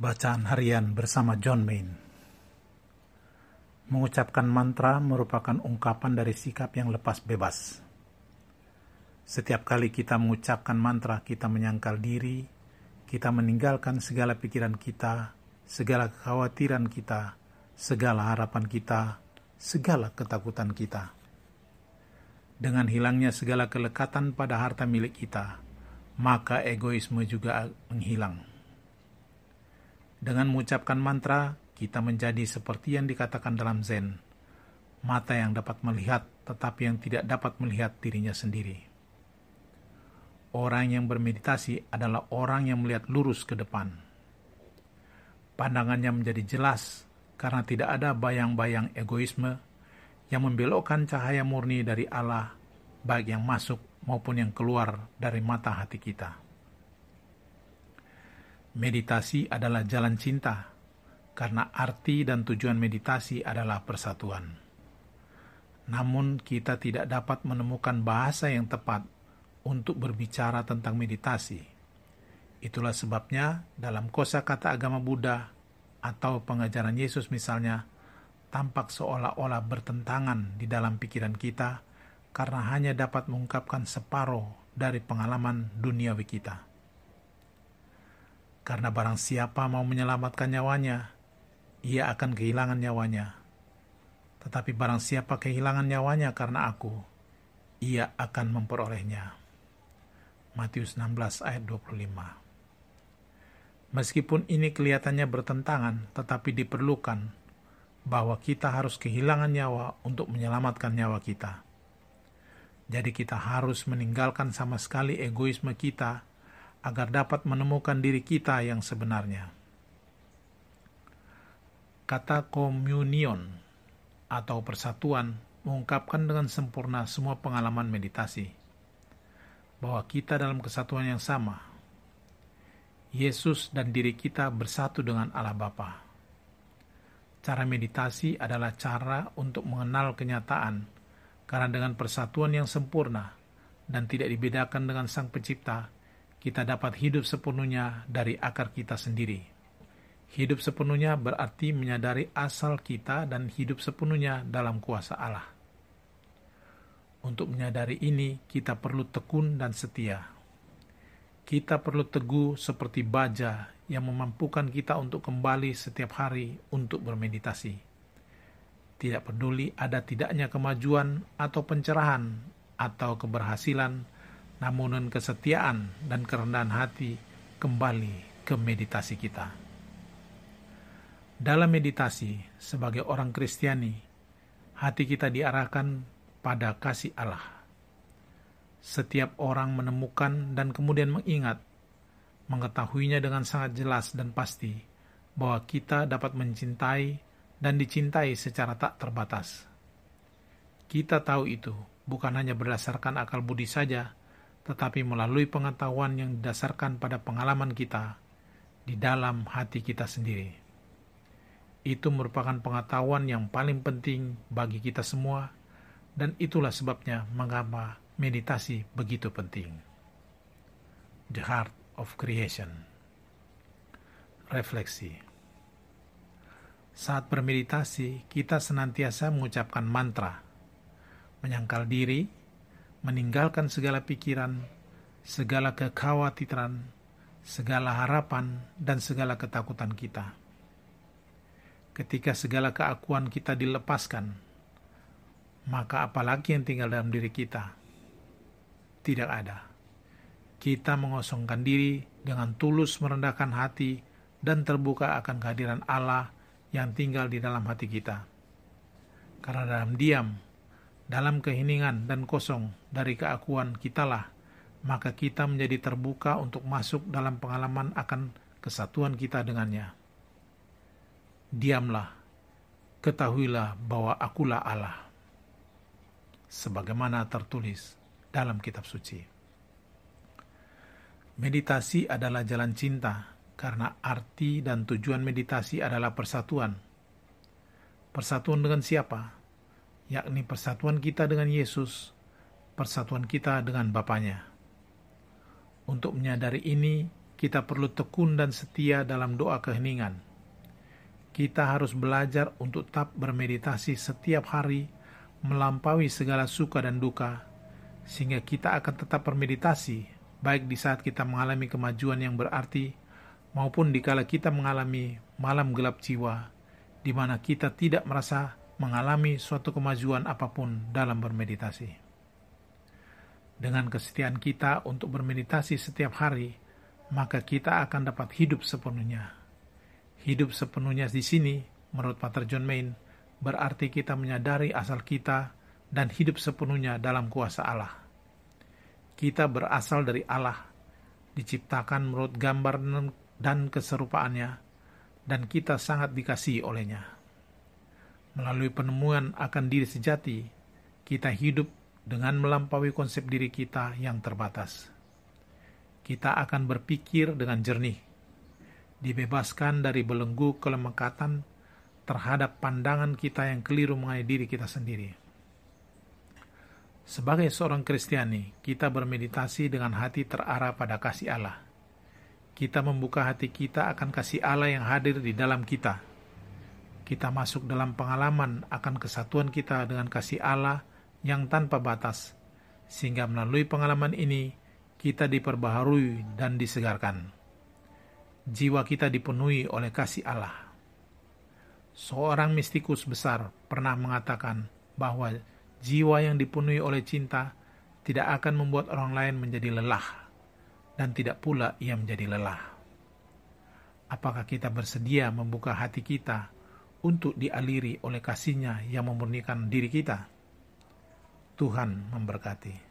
Bacaan harian bersama John Main. Mengucapkan mantra merupakan ungkapan dari sikap yang lepas bebas. Setiap kali kita mengucapkan mantra, kita menyangkal diri, kita meninggalkan segala pikiran kita, segala kekhawatiran kita, segala harapan kita, segala ketakutan kita. Dengan hilangnya segala kelekatan pada harta milik kita, maka egoisme juga menghilang dengan mengucapkan mantra, kita menjadi seperti yang dikatakan dalam Zen, mata yang dapat melihat tetapi yang tidak dapat melihat dirinya sendiri. Orang yang bermeditasi adalah orang yang melihat lurus ke depan. Pandangannya menjadi jelas karena tidak ada bayang-bayang egoisme yang membelokkan cahaya murni dari Allah, baik yang masuk maupun yang keluar dari mata hati kita. Meditasi adalah jalan cinta, karena arti dan tujuan meditasi adalah persatuan. Namun, kita tidak dapat menemukan bahasa yang tepat untuk berbicara tentang meditasi. Itulah sebabnya, dalam kosa kata agama Buddha atau pengajaran Yesus, misalnya, tampak seolah-olah bertentangan di dalam pikiran kita karena hanya dapat mengungkapkan separuh dari pengalaman duniawi kita. Karena barang siapa mau menyelamatkan nyawanya, ia akan kehilangan nyawanya. Tetapi barang siapa kehilangan nyawanya karena aku, ia akan memperolehnya. Matius 16 ayat 25 Meskipun ini kelihatannya bertentangan, tetapi diperlukan bahwa kita harus kehilangan nyawa untuk menyelamatkan nyawa kita. Jadi kita harus meninggalkan sama sekali egoisme kita agar dapat menemukan diri kita yang sebenarnya. Kata komunion atau persatuan mengungkapkan dengan sempurna semua pengalaman meditasi bahwa kita dalam kesatuan yang sama. Yesus dan diri kita bersatu dengan Allah Bapa. Cara meditasi adalah cara untuk mengenal kenyataan karena dengan persatuan yang sempurna dan tidak dibedakan dengan Sang Pencipta, kita dapat hidup sepenuhnya dari akar kita sendiri. Hidup sepenuhnya berarti menyadari asal kita dan hidup sepenuhnya dalam kuasa Allah. Untuk menyadari ini, kita perlu tekun dan setia. Kita perlu teguh seperti baja yang memampukan kita untuk kembali setiap hari untuk bermeditasi. Tidak peduli ada tidaknya kemajuan atau pencerahan atau keberhasilan namun kesetiaan dan kerendahan hati kembali ke meditasi kita. Dalam meditasi, sebagai orang Kristiani, hati kita diarahkan pada kasih Allah. Setiap orang menemukan dan kemudian mengingat, mengetahuinya dengan sangat jelas dan pasti bahwa kita dapat mencintai dan dicintai secara tak terbatas. Kita tahu itu bukan hanya berdasarkan akal budi saja, tetapi melalui pengetahuan yang didasarkan pada pengalaman kita di dalam hati kita sendiri. Itu merupakan pengetahuan yang paling penting bagi kita semua, dan itulah sebabnya mengapa meditasi begitu penting. The Heart of Creation Refleksi Saat bermeditasi, kita senantiasa mengucapkan mantra, menyangkal diri, meninggalkan segala pikiran, segala kekhawatiran, segala harapan, dan segala ketakutan kita. Ketika segala keakuan kita dilepaskan, maka apalagi yang tinggal dalam diri kita? Tidak ada. Kita mengosongkan diri dengan tulus merendahkan hati dan terbuka akan kehadiran Allah yang tinggal di dalam hati kita. Karena dalam diam, dalam keheningan dan kosong dari keakuan kitalah, maka kita menjadi terbuka untuk masuk dalam pengalaman akan kesatuan kita dengannya. Diamlah, ketahuilah bahwa akulah Allah. Sebagaimana tertulis dalam kitab suci. Meditasi adalah jalan cinta karena arti dan tujuan meditasi adalah persatuan. Persatuan dengan siapa? Yakni persatuan kita dengan Yesus, persatuan kita dengan Bapaknya. Untuk menyadari ini, kita perlu tekun dan setia dalam doa keheningan. Kita harus belajar untuk tetap bermeditasi setiap hari, melampaui segala suka dan duka, sehingga kita akan tetap bermeditasi, baik di saat kita mengalami kemajuan yang berarti, maupun dikala kita mengalami malam gelap jiwa, di mana kita tidak merasa mengalami suatu kemajuan apa pun dalam bermeditasi. Dengan kesetiaan kita untuk bermeditasi setiap hari, maka kita akan dapat hidup sepenuhnya. Hidup sepenuhnya di sini, menurut Pater John Main, berarti kita menyadari asal kita dan hidup sepenuhnya dalam kuasa Allah. Kita berasal dari Allah, diciptakan menurut gambar dan keserupaannya, dan kita sangat dikasihi olehnya. Melalui penemuan akan diri sejati, kita hidup dengan melampaui konsep diri kita yang terbatas kita akan berpikir dengan jernih, dibebaskan dari belenggu kelemekatan terhadap pandangan kita yang keliru mengenai diri kita sendiri. Sebagai seorang Kristiani, kita bermeditasi dengan hati terarah pada kasih Allah. Kita membuka hati kita akan kasih Allah yang hadir di dalam kita. Kita masuk dalam pengalaman akan kesatuan kita dengan kasih Allah yang tanpa batas, sehingga melalui pengalaman ini kita diperbaharui dan disegarkan. Jiwa kita dipenuhi oleh kasih Allah. Seorang mistikus besar pernah mengatakan bahwa jiwa yang dipenuhi oleh cinta tidak akan membuat orang lain menjadi lelah, dan tidak pula ia menjadi lelah. Apakah kita bersedia membuka hati kita untuk dialiri oleh kasihnya yang memurnikan diri kita? Tuhan memberkati.